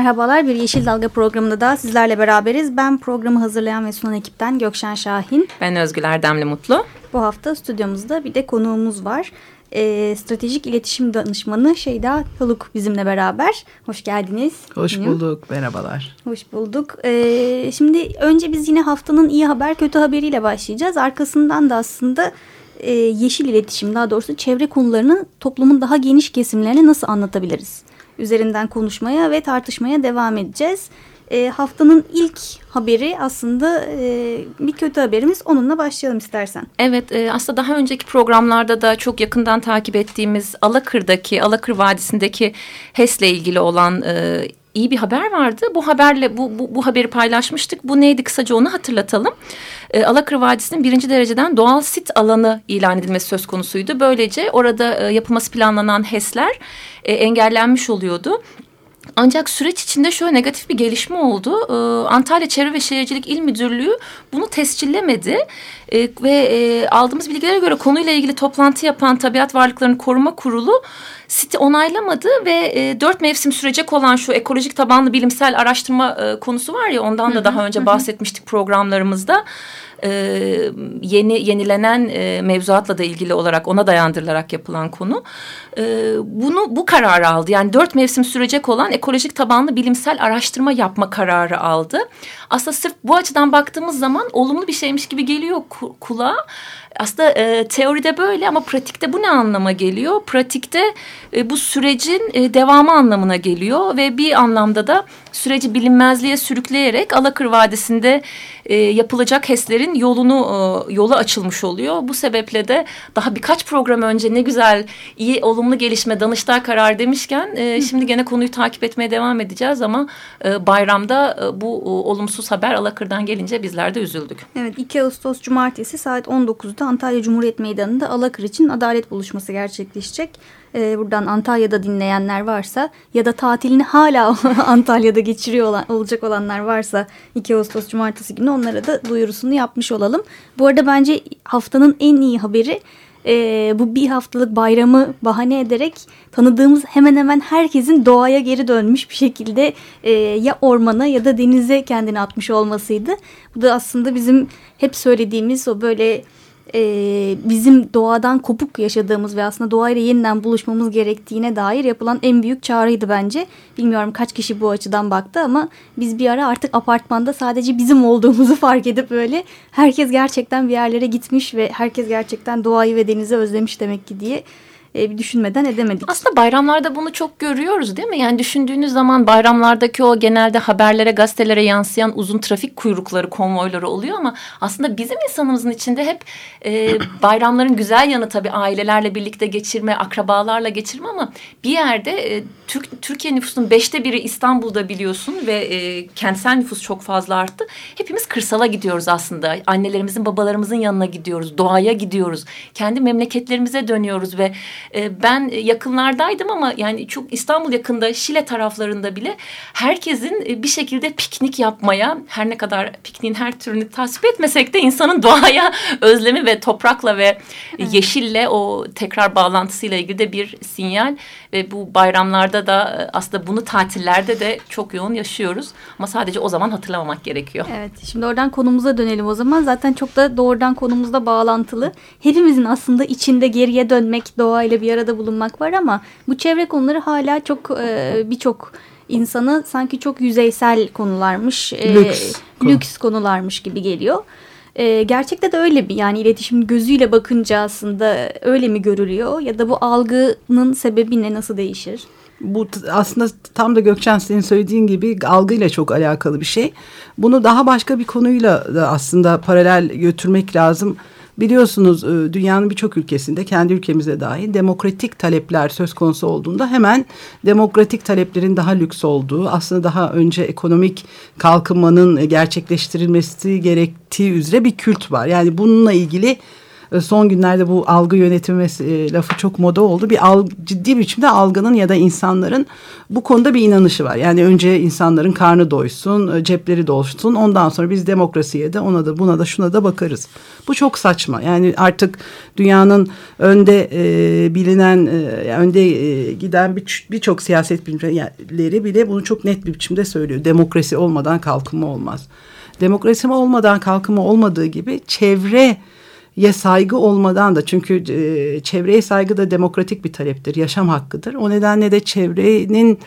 Merhabalar, bir Yeşil Dalga programında da sizlerle beraberiz. Ben programı hazırlayan ve sunan ekipten Gökşen Şahin. Ben Özgül Erdemli Mutlu. Bu hafta stüdyomuzda bir de konuğumuz var. E, stratejik iletişim danışmanı Şeyda Haluk bizimle beraber. Hoş geldiniz. Hoş bulduk, merhabalar. Hoş bulduk. E, şimdi önce biz yine haftanın iyi haber kötü haberiyle başlayacağız. Arkasından da aslında e, yeşil iletişim daha doğrusu çevre konularını toplumun daha geniş kesimlerine nasıl anlatabiliriz? Üzerinden konuşmaya ve tartışmaya devam edeceğiz. E, haftanın ilk haberi aslında e, bir kötü haberimiz. Onunla başlayalım istersen. Evet e, aslında daha önceki programlarda da çok yakından takip ettiğimiz Alakır'daki, Alakır Vadisi'ndeki HES'le ilgili olan e, iyi bir haber vardı. Bu haberle bu, bu, bu haberi paylaşmıştık. Bu neydi kısaca onu hatırlatalım. E, Alakır Vadisi'nin birinci dereceden doğal sit alanı ilan edilmesi söz konusuydu. Böylece orada e, yapılması planlanan HES'ler e, engellenmiş oluyordu. Ancak süreç içinde şöyle negatif bir gelişme oldu. Ee, Antalya Çevre ve Şehircilik İl Müdürlüğü bunu tescillemedi. Ee, ve e, aldığımız bilgilere göre konuyla ilgili toplantı yapan Tabiat Varlıklarını Koruma Kurulu siti onaylamadı ve e, dört mevsim sürecek olan şu ekolojik tabanlı bilimsel araştırma e, konusu var ya ondan da daha önce bahsetmiştik programlarımızda e, yeni yenilenen e, mevzuatla da ilgili olarak ona dayandırılarak yapılan konu. E, bunu bu kararı aldı. Yani dört mevsim sürecek olan ekolojik tabanlı bilimsel araştırma yapma kararı aldı. Aslında sırf bu açıdan baktığımız zaman olumlu bir şeymiş gibi geliyor kulağa. Aslında e, teoride böyle ama pratikte bu ne anlama geliyor? Pratikte e, bu sürecin e, devamı anlamına geliyor ve bir anlamda da süreci bilinmezliğe sürükleyerek Alakır Vadisi'nde e, yapılacak HES'lerin yolunu e, yolu açılmış oluyor. Bu sebeple de daha birkaç program önce ne güzel iyi olumlu gelişme Danıştay karar demişken e, şimdi gene konuyu takip etmeye devam edeceğiz ama e, bayramda e, bu e, olumsuz haber Alakır'dan gelince bizler de üzüldük. Evet 2 Ağustos Cumartesi saat 19'da Antalya Cumhuriyet Meydanı'nda Alakır için adalet buluşması gerçekleşecek e, buradan Antalya'da dinleyenler varsa ya da tatilini hala Antalya'da geçiriyor olan, olacak olanlar varsa 2 Ağustos Cumartesi günü onlara da duyurusunu yapmış olalım. Bu arada bence haftanın en iyi haberi e, bu bir haftalık bayramı bahane ederek tanıdığımız hemen hemen herkesin doğaya geri dönmüş bir şekilde e, ya ormana ya da denize kendini atmış olmasıydı. Bu da aslında bizim hep söylediğimiz o böyle e, bizim doğadan kopuk yaşadığımız ve aslında doğayla yeniden buluşmamız gerektiğine dair yapılan en büyük çağrıydı bence. Bilmiyorum kaç kişi bu açıdan baktı ama biz bir ara artık apartmanda sadece bizim olduğumuzu fark edip böyle herkes gerçekten bir yerlere gitmiş ve herkes gerçekten doğayı ve denizi özlemiş demek ki diye e, düşünmeden edemedik. Aslında bayramlarda bunu çok görüyoruz değil mi? Yani düşündüğünüz zaman bayramlardaki o genelde haberlere, gazetelere yansıyan uzun trafik kuyrukları, konvoyları oluyor ama aslında bizim insanımızın içinde hep e, bayramların güzel yanı tabii ailelerle birlikte geçirme, akrabalarla geçirme ama bir yerde e, Türk, Türkiye nüfusunun beşte biri İstanbul'da biliyorsun ve e, kentsel nüfus çok fazla arttı. Hepimiz kırsala gidiyoruz aslında. Annelerimizin, babalarımızın yanına gidiyoruz, doğaya gidiyoruz. Kendi memleketlerimize dönüyoruz ve e, ben yakınlardaydım ama yani çok İstanbul yakında Şile taraflarında bile herkesin e, bir şekilde piknik yapmaya her ne kadar pikniğin her türünü tasvip etmesek de insanın doğaya özlemi ve toprakla ve evet. yeşille o tekrar bağlantısıyla ilgili de bir sinyal ve bu bayramlarda da e, aslında bunu tatillerde de çok yoğun yaşıyoruz ama sadece o zaman hatırlamamak gerekiyor. Evet şimdi oradan konumuza dönelim o zaman zaten çok da doğrudan konumuzda bağlantılı hepimizin aslında içinde geriye dönmek doğayla ile bir arada bulunmak var ama bu çevre konuları hala çok e, birçok insanı sanki çok yüzeysel konularmış, e, lüks, lüks konularmış gibi geliyor. E, gerçekte de öyle bir yani iletişim gözüyle bakınca aslında öyle mi görülüyor ya da bu algının sebebi ne nasıl değişir? Bu aslında tam da Gökçen senin söylediğin gibi algıyla çok alakalı bir şey. Bunu daha başka bir konuyla da aslında paralel götürmek lazım. Biliyorsunuz e, dünyanın birçok ülkesinde kendi ülkemize dahil demokratik talepler söz konusu olduğunda hemen demokratik taleplerin daha lüks olduğu aslında daha önce ekonomik kalkınmanın gerçekleştirilmesi gerektiği üzere bir kült var. Yani bununla ilgili son günlerde bu algı yönetimi e, lafı çok moda oldu. Bir alg, ciddi biçimde algının ya da insanların bu konuda bir inanışı var. Yani önce insanların karnı doysun, e, cepleri dolsun. Ondan sonra biz demokrasiye de ona da buna da şuna da bakarız. Bu çok saçma. Yani artık dünyanın önde e, bilinen, e, önde e, giden birçok bir siyaset bilimleri bile bunu çok net bir biçimde söylüyor. Demokrasi olmadan kalkınma olmaz. Demokrasi olmadan kalkınma olmadığı gibi çevre ye saygı olmadan da çünkü e, çevreye saygı da demokratik bir taleptir, yaşam hakkıdır. O nedenle de çevrenin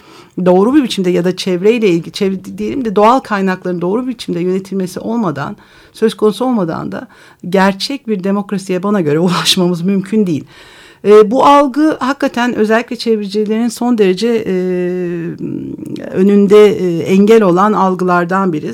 doğru bir biçimde ya da çevreyle ilgili çevre diyelim de doğal kaynakların doğru bir biçimde yönetilmesi olmadan söz konusu olmadan da gerçek bir demokrasiye bana göre ulaşmamız mümkün değil. E, bu algı hakikaten özellikle çevrecilerin son derece e, önünde e, engel olan algılardan biri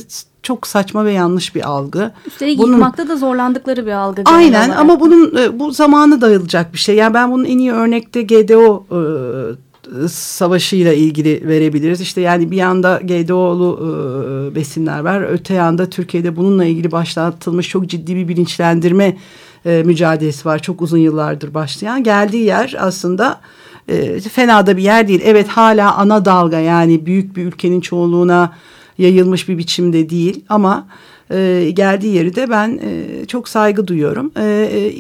çok saçma ve yanlış bir algı. Üstelik bunun, yıkmakta da zorlandıkları bir algı. Aynen olarak. ama bunun e, bu zamanı dayılacak bir şey. Yani ben bunun en iyi örnekte GDO e, savaşıyla ilgili verebiliriz. İşte yani bir yanda GDO'lu e, besinler var. Öte yanda Türkiye'de bununla ilgili başlatılmış çok ciddi bir bilinçlendirme e, mücadelesi var. Çok uzun yıllardır başlayan. Geldiği yer aslında e, fena da bir yer değil. Evet hala ana dalga yani büyük bir ülkenin çoğunluğuna yayılmış bir biçimde değil ama e, geldiği yeri de ben e, çok saygı duyuyorum. E, e,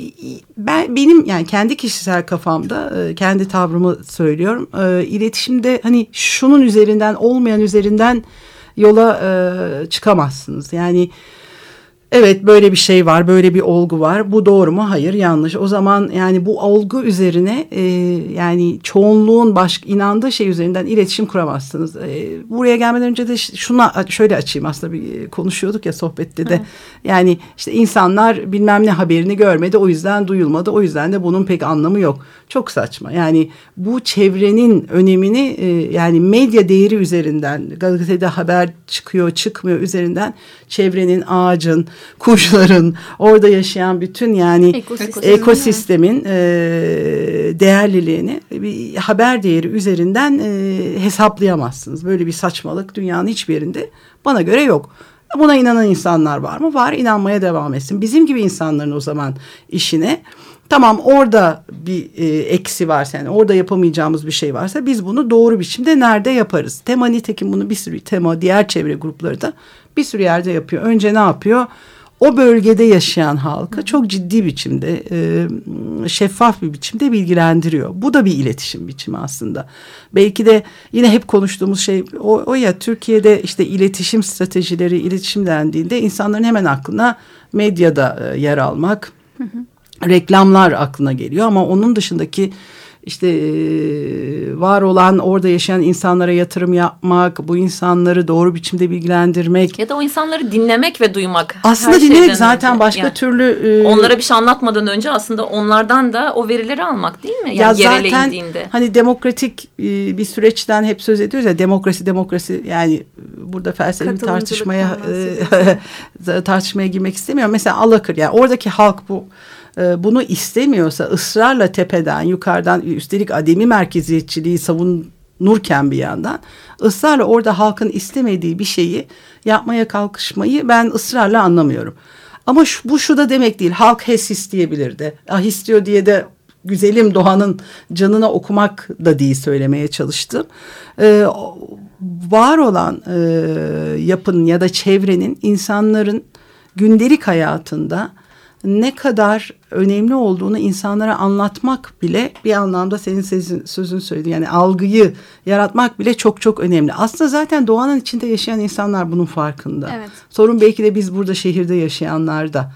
ben benim yani kendi kişisel kafamda e, kendi tavrımı söylüyorum. E, iletişimde hani şunun üzerinden olmayan üzerinden yola e, çıkamazsınız. Yani Evet böyle bir şey var, böyle bir olgu var. Bu doğru mu? Hayır, yanlış. O zaman yani bu olgu üzerine e, yani çoğunluğun baş, inandığı şey üzerinden iletişim kuramazsınız. E, buraya gelmeden önce de şuna şöyle açayım aslında bir konuşuyorduk ya sohbette de. Hı. Yani işte insanlar bilmem ne haberini görmedi, o yüzden duyulmadı. O yüzden de bunun pek anlamı yok. Çok saçma. Yani bu çevrenin önemini e, yani medya değeri üzerinden gazetede haber çıkıyor, çıkmıyor üzerinden çevrenin, ağacın, kuşların, orada yaşayan bütün yani Ekosistem, ekosistemin e, değerliliğini bir haber değeri üzerinden e, hesaplayamazsınız. Böyle bir saçmalık dünyanın hiçbir yerinde bana göre yok. Buna inanan insanlar var mı? Var. İnanmaya devam etsin. Bizim gibi insanların o zaman işine Tamam orada bir e, eksi varsa yani orada yapamayacağımız bir şey varsa biz bunu doğru biçimde nerede yaparız? Tema nitekim bunu bir sürü tema diğer çevre grupları da bir sürü yerde yapıyor. Önce ne yapıyor? O bölgede yaşayan halkı çok ciddi biçimde e, şeffaf bir biçimde bilgilendiriyor. Bu da bir iletişim biçimi aslında. Belki de yine hep konuştuğumuz şey o, o ya Türkiye'de işte iletişim stratejileri iletişim dendiğinde insanların hemen aklına medyada e, yer almak. Hı hı reklamlar aklına geliyor ama onun dışındaki işte var olan orada yaşayan insanlara yatırım yapmak, bu insanları doğru biçimde bilgilendirmek. Ya da o insanları dinlemek ve duymak. Aslında dinlemek zaten önce. başka yani, türlü. onlara bir şey anlatmadan önce aslında onlardan da o verileri almak değil mi? Yani ya zaten indiğinde. hani demokratik bir süreçten hep söz ediyoruz ya demokrasi demokrasi yani burada felsefi tartışmaya tartışmaya girmek istemiyorum. Mesela Alakır yani oradaki halk bu e, bunu istemiyorsa ısrarla tepeden yukarıdan üstelik ademi merkeziyetçiliği savunurken bir yandan ısrarla orada halkın istemediği bir şeyi yapmaya kalkışmayı ben ısrarla anlamıyorum. Ama şu, bu şu da demek değil. Halk HES isteyebilirdi. Ah istiyor diye de güzelim Doğan'ın canına okumak da değil söylemeye çalıştım. Ee, var olan e, yapının ya da çevrenin insanların gündelik hayatında ne kadar önemli olduğunu insanlara anlatmak bile bir anlamda senin sözün, sözün söyledi. Yani algıyı yaratmak bile çok çok önemli. Aslında zaten doğanın içinde yaşayan insanlar bunun farkında. Evet. Sorun belki de biz burada şehirde yaşayanlar da.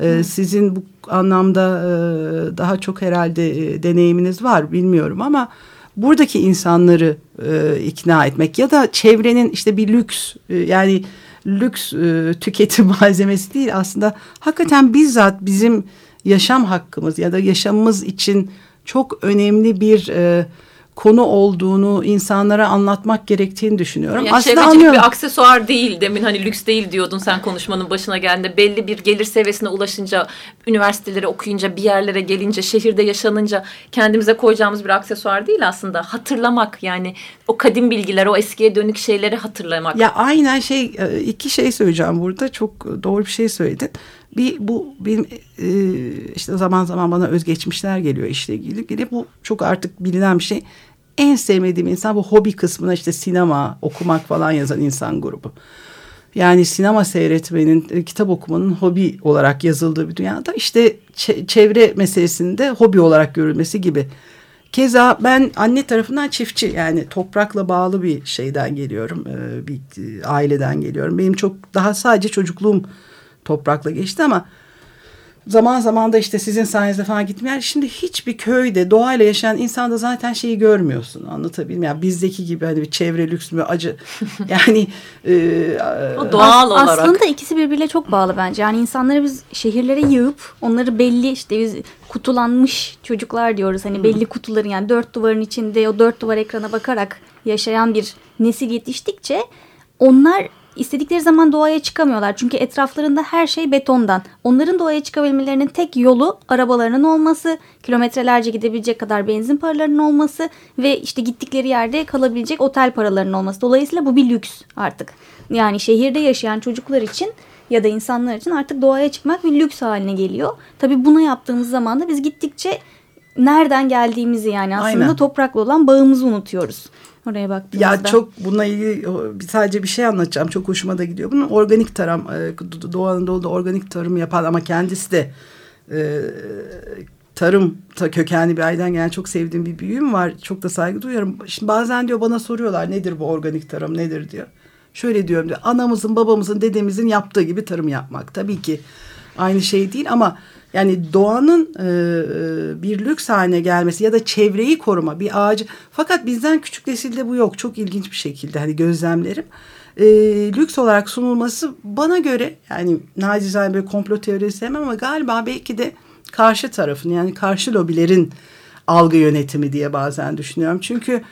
Ee, sizin bu anlamda e, daha çok herhalde e, deneyiminiz var bilmiyorum ama buradaki insanları e, ikna etmek ya da çevrenin işte bir lüks e, yani lüks e, tüketim malzemesi değil. Aslında hakikaten bizzat bizim yaşam hakkımız ya da yaşamımız için çok önemli bir e, konu olduğunu insanlara anlatmak gerektiğini düşünüyorum. Yani Aslında anlıyorum. bir aksesuar değil. Demin hani lüks değil diyordun sen konuşmanın başına geldiğinde. Belli bir gelir seviyesine ulaşınca, üniversiteleri okuyunca, bir yerlere gelince, şehirde yaşanınca kendimize koyacağımız bir aksesuar değil aslında. Hatırlamak yani o kadim bilgiler, o eskiye dönük şeyleri hatırlamak. Ya aynen şey e, iki şey söyleyeceğim burada çok doğru bir şey söyledin. Bir bu benim e, işte zaman zaman bana özgeçmişler geliyor işle ilgili. ilgili. Bu çok artık bilinen bir şey. En sevmediğim insan bu hobi kısmına işte sinema, okumak falan yazan insan grubu. Yani sinema seyretmenin, e, kitap okumanın hobi olarak yazıldığı bir dünyada işte çe- çevre meselesinde hobi olarak görülmesi gibi. Keza ben anne tarafından çiftçi yani toprakla bağlı bir şeyden geliyorum. e, Bir e, aileden geliyorum. Benim çok daha sadece çocukluğum toprakla geçti ama zaman zaman da işte sizin sayenizde falan gittim. Yani şimdi hiçbir köyde doğayla yaşayan insanda zaten şeyi görmüyorsun. Anlatabildim yani bizdeki gibi hani bir çevre lüks mü acı. Yani e, o doğal As- olarak. Aslında ikisi birbiriyle çok bağlı bence. Yani insanları biz şehirlere yığıp onları belli işte biz kutulanmış çocuklar diyoruz. Hani belli kutuların yani dört duvarın içinde o dört duvar ekrana bakarak yaşayan bir nesil yetiştikçe onlar istedikleri zaman doğaya çıkamıyorlar. Çünkü etraflarında her şey betondan. Onların doğaya çıkabilmelerinin tek yolu arabalarının olması, kilometrelerce gidebilecek kadar benzin paralarının olması ve işte gittikleri yerde kalabilecek otel paralarının olması. Dolayısıyla bu bir lüks artık. Yani şehirde yaşayan çocuklar için ya da insanlar için artık doğaya çıkmak bir lüks haline geliyor. Tabii bunu yaptığımız zaman da biz gittikçe nereden geldiğimizi yani aslında Aynen. toprakla olan bağımızı unutuyoruz. Oraya baktığımızda. Ya çok bununla ilgili sadece bir şey anlatacağım. Çok hoşuma da gidiyor. Bunun organik tarım, e, Doğu Anadolu'da organik tarım yapan ama kendisi de e, tarım ta kökenli bir aileden gelen çok sevdiğim bir büyüğüm var. Çok da saygı duyuyorum. Şimdi bazen diyor bana soruyorlar nedir bu organik tarım nedir diyor. Şöyle diyorum diyor anamızın babamızın dedemizin yaptığı gibi tarım yapmak. Tabii ki aynı şey değil ama yani doğanın e, e, bir lüks haline gelmesi ya da çevreyi koruma bir ağacı. Fakat bizden küçük nesilde bu yok. Çok ilginç bir şekilde hani gözlemlerim. E, lüks olarak sunulması bana göre yani nacizane böyle komplo teorisi sevmem ama galiba belki de karşı tarafın yani karşı lobilerin algı yönetimi diye bazen düşünüyorum. Çünkü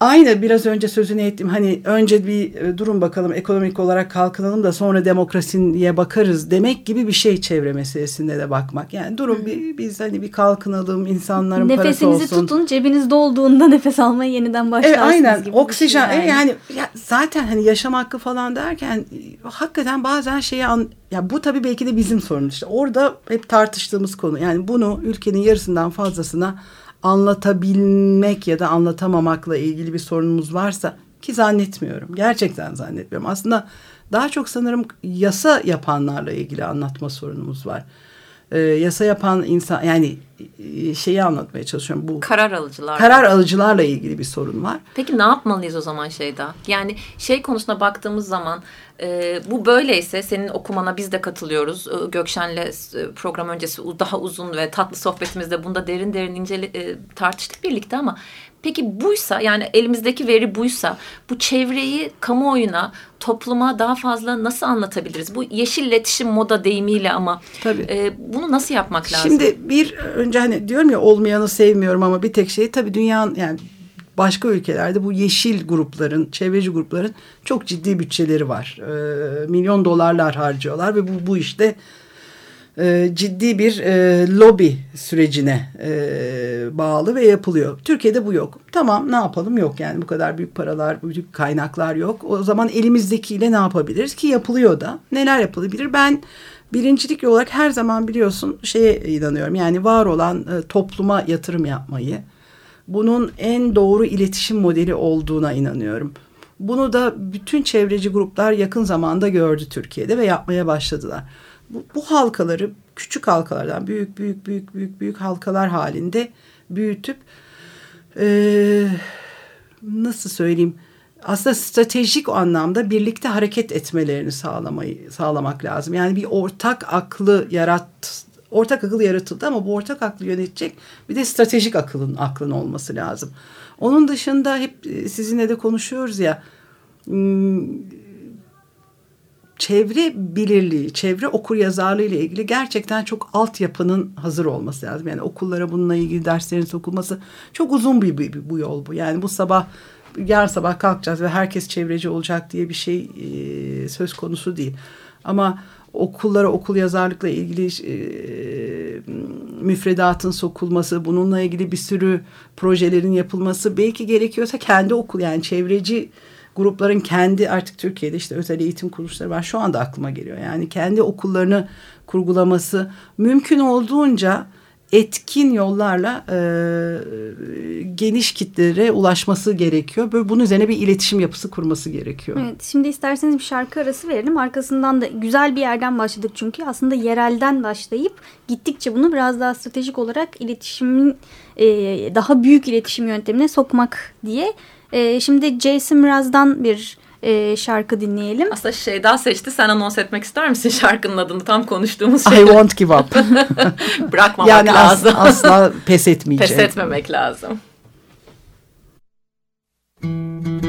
Aynı biraz önce sözünü ettim hani önce bir e, durum bakalım ekonomik olarak kalkınalım da sonra demokrasiye bakarız demek gibi bir şey çevre meselesinde de bakmak. Yani durun bir, biz hani bir kalkınalım insanların parası Nefesinizi olsun. tutun cebiniz dolduğunda nefes almaya yeniden başlarsınız Evet aynen gibi oksijen şey yani. yani ya zaten hani yaşam hakkı falan derken e, hakikaten bazen şeyi an ya bu tabii belki de bizim sorunumuz işte orada hep tartıştığımız konu yani bunu ülkenin yarısından fazlasına anlatabilmek ya da anlatamamakla ilgili bir sorunumuz varsa ki zannetmiyorum. Gerçekten zannetmiyorum. Aslında daha çok sanırım yasa yapanlarla ilgili anlatma sorunumuz var. Ee, yasa yapan insan yani e, şeyi anlatmaya çalışıyorum. Bu Karar alıcılar. karar alıcılarla ilgili bir sorun var. Peki ne yapmalıyız o zaman Şeyda? Yani şey konusuna baktığımız zaman e, bu böyleyse senin okumana biz de katılıyoruz. E, Gökşen'le e, program öncesi daha uzun ve tatlı sohbetimizde bunda derin derin incele, e, tartıştık birlikte ama peki buysa yani elimizdeki veri buysa bu çevreyi kamuoyuna topluma daha fazla nasıl anlatabiliriz? Bu yeşil iletişim moda deyimiyle ama Tabii. e, bunu nasıl yapmak lazım? Şimdi bir önce hani diyorum ya olmayanı sevmiyorum ama bir tek şey tabii dünyanın yani başka ülkelerde bu yeşil grupların, çevreci grupların çok ciddi bütçeleri var. Ee, milyon dolarlar harcıyorlar ve bu, bu işte e, ciddi bir e, lobi sürecine e, bağlı ve yapılıyor. Türkiye'de bu yok. Tamam ne yapalım yok yani bu kadar büyük paralar, büyük kaynaklar yok. O zaman elimizdekiyle ne yapabiliriz ki yapılıyor da. Neler yapılabilir? Ben birincilik olarak her zaman biliyorsun şeye inanıyorum. Yani var olan e, topluma yatırım yapmayı. Bunun en doğru iletişim modeli olduğuna inanıyorum. Bunu da bütün çevreci gruplar yakın zamanda gördü Türkiye'de ve yapmaya başladılar. Bu, bu halkaları küçük halkalardan büyük büyük büyük büyük büyük halkalar halinde büyütüp eee, nasıl söyleyeyim aslında stratejik anlamda birlikte hareket etmelerini sağlamayı sağlamak lazım. Yani bir ortak aklı yarat ortak akıl yaratıldı ama bu ortak aklı yönetecek bir de stratejik akılın aklın olması lazım. Onun dışında hep e, sizinle de konuşuyoruz ya çevre bilirliği, çevre okur yazarlığı ile ilgili gerçekten çok altyapının hazır olması lazım. Yani okullara bununla ilgili derslerin sokulması çok uzun bir, bir bu yol bu. Yani bu sabah yarın sabah kalkacağız ve herkes çevreci olacak diye bir şey e, söz konusu değil. Ama okullara okul yazarlıkla ilgili e, müfredatın sokulması, bununla ilgili bir sürü projelerin yapılması belki gerekiyorsa kendi okul yani çevreci grupların kendi artık Türkiye'de işte özel eğitim kuruluşları var. Şu anda aklıma geliyor. Yani kendi okullarını kurgulaması mümkün olduğunca etkin yollarla e, geniş kitlere ulaşması gerekiyor. Böyle bunun üzerine bir iletişim yapısı kurması gerekiyor. Evet, şimdi isterseniz bir şarkı arası verelim. Arkasından da güzel bir yerden başladık çünkü aslında yerelden başlayıp gittikçe bunu biraz daha stratejik olarak iletişimin e, daha büyük iletişim yöntemine sokmak diye. E, şimdi Jason Mraz'dan bir e, şarkı dinleyelim. Aslında şey daha seçti. Sen anons etmek ister misin şarkının adını? Tam konuştuğumuz şey. I won't give up. Bırakmamak yani lazım. Yani as, asla pes etmeyeceğim. Pes etmemek lazım. look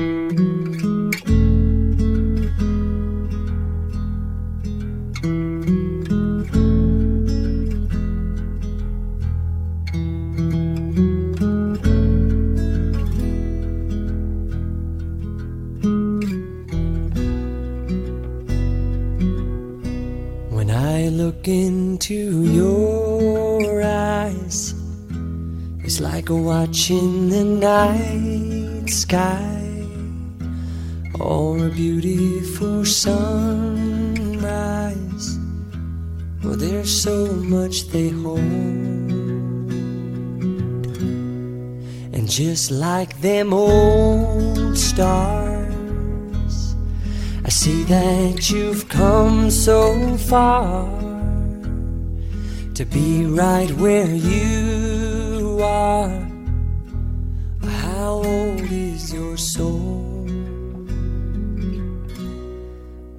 like them old stars. I see that you've come so far to be right where you are. How old is your soul?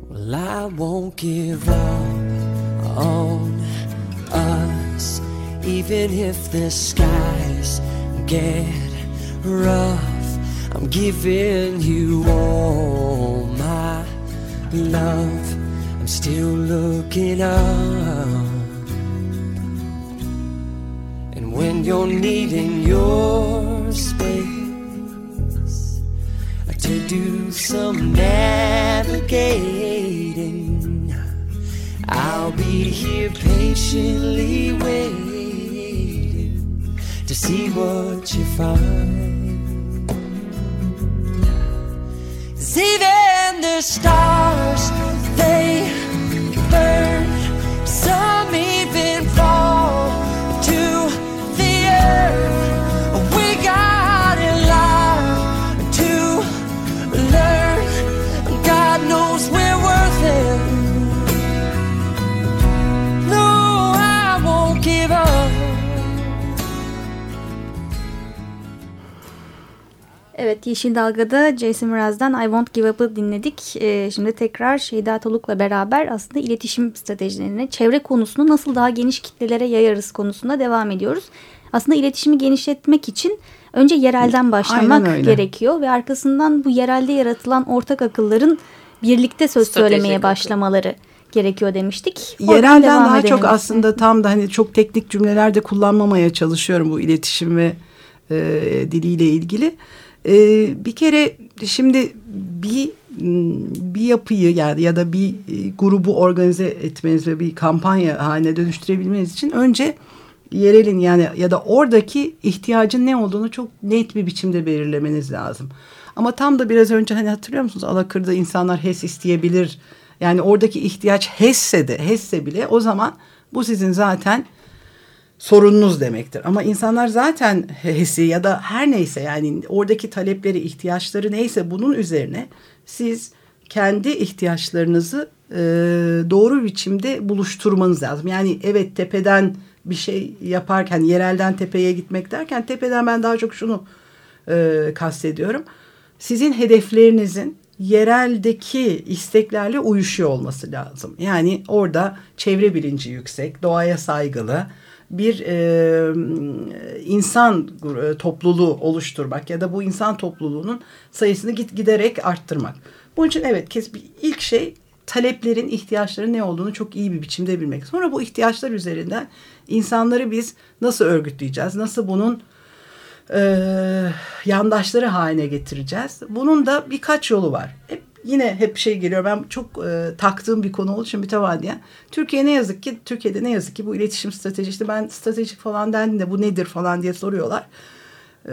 Well, I won't give up on us, even if the skies get rough. I'm giving you all my love. I'm still looking up. And when you're needing your space to do some navigating, I'll be here patiently waiting to see what you find. 'Cause even the stars, Evet Yeşil Dalga'da Jason Mraz'dan I Won't Give Up'ı dinledik. Ee, şimdi tekrar Şeyda Toluk'la beraber aslında iletişim stratejilerine, çevre konusunu nasıl daha geniş kitlelere yayarız konusunda devam ediyoruz. Aslında iletişimi genişletmek için önce yerelden başlamak gerekiyor ve arkasından bu yerelde yaratılan ortak akılların birlikte söz Stratejik söylemeye akıl. başlamaları gerekiyor demiştik. Oradan Yerelden daha edelim. çok aslında tam da hani çok teknik cümlelerde kullanmamaya çalışıyorum bu iletişim ve e, diliyle ilgili. E, bir kere şimdi bir bir yapıyı yani ya da bir e, grubu organize etmeniz ve bir kampanya haline dönüştürebilmeniz için önce yerelin yani ya da oradaki ihtiyacın ne olduğunu çok net bir biçimde belirlemeniz lazım. Ama tam da biraz önce hani hatırlıyor musunuz Alakır'da insanlar HES isteyebilir. Yani oradaki ihtiyaç HES'se de HES'se bile o zaman bu sizin zaten sorununuz demektir. Ama insanlar zaten HES'i ya da her neyse yani oradaki talepleri, ihtiyaçları neyse bunun üzerine siz kendi ihtiyaçlarınızı e, doğru biçimde buluşturmanız lazım. Yani evet tepeden bir şey yaparken yerelden tepeye gitmek derken tepeden ben daha çok şunu e, kastediyorum. Sizin hedeflerinizin yereldeki isteklerle uyuşuyor olması lazım. Yani orada çevre bilinci yüksek, doğaya saygılı bir e, insan e, topluluğu oluşturmak ya da bu insan topluluğunun sayısını git giderek arttırmak. Bunun için evet kes ilk şey taleplerin, ihtiyaçların ne olduğunu çok iyi bir biçimde bilmek. Sonra bu ihtiyaçlar üzerinden insanları biz nasıl örgütleyeceğiz? Nasıl bunun e, yandaşları haline getireceğiz? Bunun da birkaç yolu var. Hep yine hep şey geliyor. Ben çok e, taktığım bir konu olduğu için mütevadiyen. Türkiye ne yazık ki Türkiye'de ne yazık ki bu iletişim stratejisi işte ben stratejik falan dendiğinde bu nedir falan diye soruyorlar. E,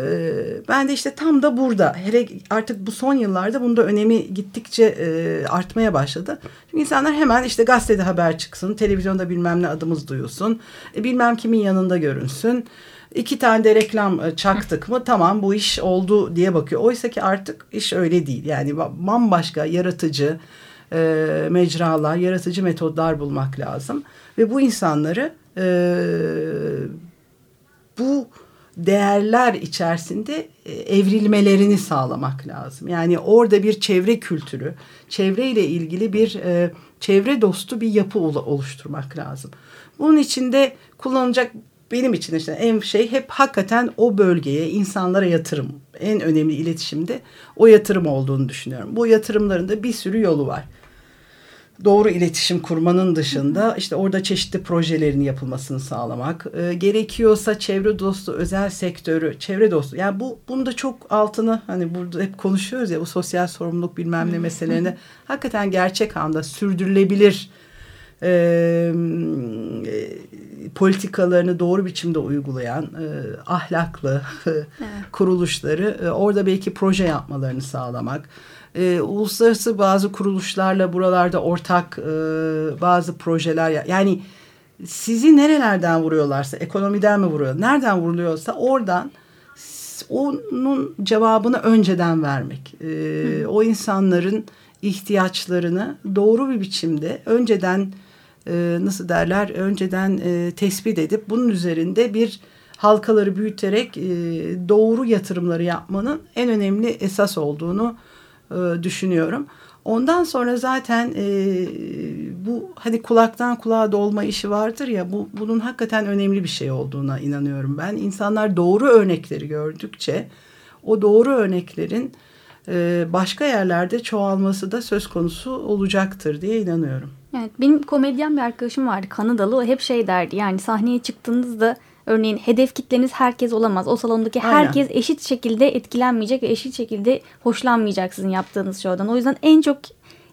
ben de işte tam da burada. Hele artık bu son yıllarda bunda önemi gittikçe e, artmaya başladı. Çünkü insanlar hemen işte gazetede haber çıksın, televizyonda bilmem ne adımız duyulsun, e, bilmem kimin yanında görünsün iki tane de reklam e, çaktık mı tamam bu iş oldu diye bakıyor. Oysa ki artık iş öyle değil. Yani bambaşka yaratıcı e, mecralar, yaratıcı metodlar bulmak lazım. Ve bu insanları e, bu değerler içerisinde e, evrilmelerini sağlamak lazım. Yani orada bir çevre kültürü, çevreyle ilgili bir e, çevre dostu bir yapı oluşturmak lazım. Bunun içinde kullanılacak benim için işte en şey hep hakikaten o bölgeye insanlara yatırım. En önemli iletişimde o yatırım olduğunu düşünüyorum. Bu yatırımların da bir sürü yolu var. Doğru iletişim kurmanın dışında işte orada çeşitli projelerin yapılmasını sağlamak. E, gerekiyorsa çevre dostu özel sektörü, çevre dostu. Yani bu bunu da çok altını hani burada hep konuşuyoruz ya bu sosyal sorumluluk bilmem ne meselelerinde hakikaten gerçek anlamda sürdürülebilir e, politikalarını doğru biçimde uygulayan e, ahlaklı evet. kuruluşları e, orada belki proje yapmalarını sağlamak. E, uluslararası bazı kuruluşlarla buralarda ortak e, bazı projeler yani sizi nerelerden vuruyorlarsa ekonomiden mi vuruyor nereden vuruluyorsa oradan onun cevabını önceden vermek. E, o insanların ihtiyaçlarını doğru bir biçimde önceden e, nasıl derler önceden e, tespit edip bunun üzerinde bir halkaları büyüterek e, doğru yatırımları yapmanın en önemli esas olduğunu e, düşünüyorum. Ondan sonra zaten e, bu hani kulaktan kulağa dolma işi vardır ya bu bunun hakikaten önemli bir şey olduğuna inanıyorum ben. İnsanlar doğru örnekleri gördükçe o doğru örneklerin e, başka yerlerde çoğalması da söz konusu olacaktır diye inanıyorum. Evet benim komedyen bir arkadaşım vardı Kanadalı o hep şey derdi yani sahneye çıktığınızda örneğin hedef kitleniz herkes olamaz. O salondaki Aynen. herkes eşit şekilde etkilenmeyecek ve eşit şekilde hoşlanmayacak sizin yaptığınız şovdan. O yüzden en çok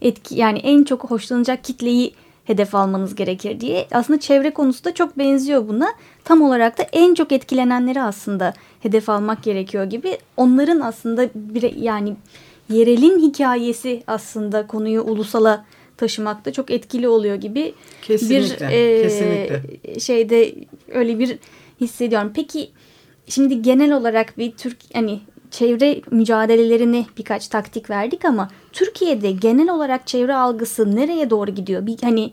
etki yani en çok hoşlanacak kitleyi hedef almanız gerekir diye. Aslında çevre konusu da çok benziyor buna. Tam olarak da en çok etkilenenleri aslında hedef almak gerekiyor gibi. Onların aslında bir yani yerelin hikayesi aslında konuyu ulusala taşımakta çok etkili oluyor gibi kesinlikle, bir e, kesinlikle. şeyde öyle bir hissediyorum. Peki şimdi genel olarak bir Türk hani çevre mücadelelerini birkaç taktik verdik ama Türkiye'de genel olarak çevre algısı nereye doğru gidiyor? Bir hani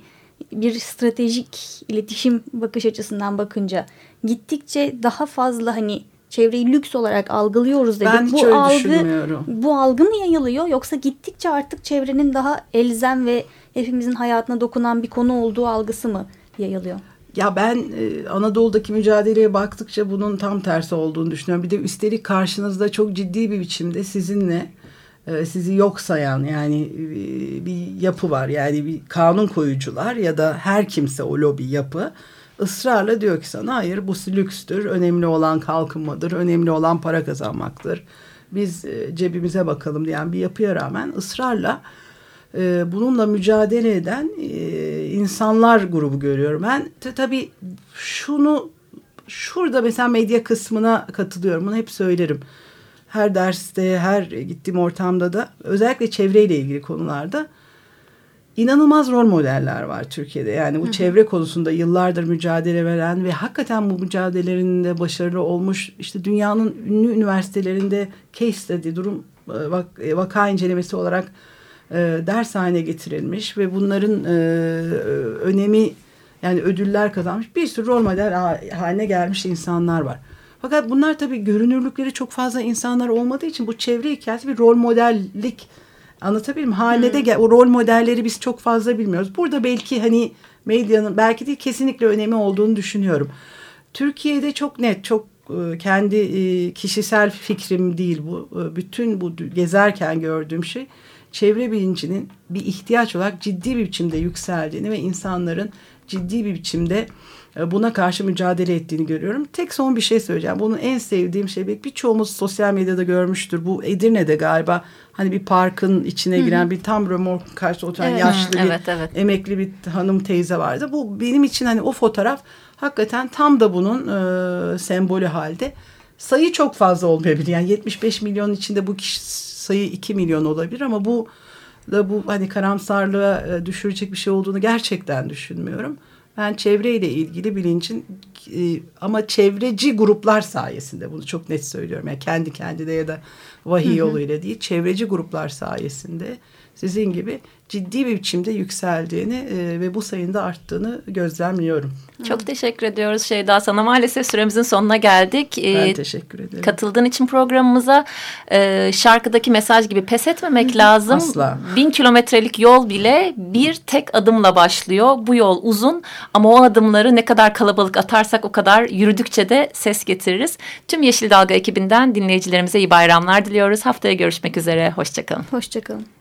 bir stratejik iletişim bakış açısından bakınca gittikçe daha fazla hani çevreyi lüks olarak algılıyoruz dedik. Ben bu algı. Bu algı mı yayılıyor yoksa gittikçe artık çevrenin daha elzem ve hepimizin hayatına dokunan bir konu olduğu algısı mı yayılıyor? Ya ben e, Anadolu'daki mücadeleye baktıkça bunun tam tersi olduğunu düşünüyorum. Bir de üstelik karşınızda çok ciddi bir biçimde sizinle e, sizi yok sayan yani e, bir yapı var. Yani bir kanun koyucular ya da her kimse o lobi yapı ısrarla diyor ki sana hayır bu lükstür. Önemli olan kalkınmadır. Önemli olan para kazanmaktır. Biz e, cebimize bakalım diyen bir yapıya rağmen ısrarla e, bununla mücadele eden e, insanlar grubu görüyorum. Ben tabii şunu şurada mesela medya kısmına katılıyorum. Bunu hep söylerim. Her derste, her gittiğim ortamda da özellikle çevreyle ilgili konularda inanılmaz rol modeller var Türkiye'de. Yani bu Hı -hı. çevre konusunda yıllardır mücadele veren ve hakikaten bu mücadelelerinde başarılı olmuş işte dünyanın ünlü üniversitelerinde case study durum e, vak, e, vaka incelemesi olarak e, ders haline getirilmiş ve bunların e, önemi yani ödüller kazanmış bir sürü rol model haline gelmiş insanlar var. Fakat bunlar tabii görünürlükleri çok fazla insanlar olmadığı için bu çevre hikayesi bir rol modellik anlatabilir miyim? Hanede gel, o rol modelleri biz çok fazla bilmiyoruz. Burada belki hani medyanın belki değil kesinlikle önemi olduğunu düşünüyorum. Türkiye'de çok net, çok e, kendi e, kişisel fikrim değil bu. E, bütün bu gezerken gördüğüm şey çevre bilincinin bir ihtiyaç olarak ciddi bir biçimde yükseldiğini ve insanların ciddi bir biçimde e, buna karşı mücadele ettiğini görüyorum. Tek son bir şey söyleyeceğim. Bunun en sevdiğim şey birçoğumuz sosyal medyada görmüştür. Bu Edirne'de galiba hani bir parkın içine giren bir tam römork karşı oturan Evet. yaşlı Hı, bir evet, evet. emekli bir hanım teyze vardı. Bu benim için hani o fotoğraf hakikaten tam da bunun e, sembolü halde. Sayı çok fazla olmayabilir. Yani 75 milyon içinde bu kişi sayı 2 milyon olabilir ama bu da bu hani karamsarlığa e, düşürecek bir şey olduğunu gerçekten düşünmüyorum. Ben çevreyle ilgili bilincin e, ama çevreci gruplar sayesinde bunu çok net söylüyorum. Yani kendi kendine ya da vahiy yoluyla değil çevreci gruplar sayesinde sizin gibi ciddi bir biçimde yükseldiğini e, ve bu sayının da arttığını gözlemliyorum. Çok teşekkür ediyoruz Şeyda sana. Maalesef süremizin sonuna geldik. Ben Ee, teşekkür ederim. katıldığın için programımıza e, şarkıdaki mesaj gibi pes etmemek lazım. Asla. Bin kilometrelik yol bile bir tek adımla başlıyor. Bu yol uzun ama o adımları ne kadar kalabalık atarsak o kadar yürüdükçe de ses getiririz. Tüm Yeşil Dalga ekibinden dinleyicilerimize iyi bayramlar diliyoruz. Haftaya görüşmek üzere. Hoşçakalın. Hoşçakalın.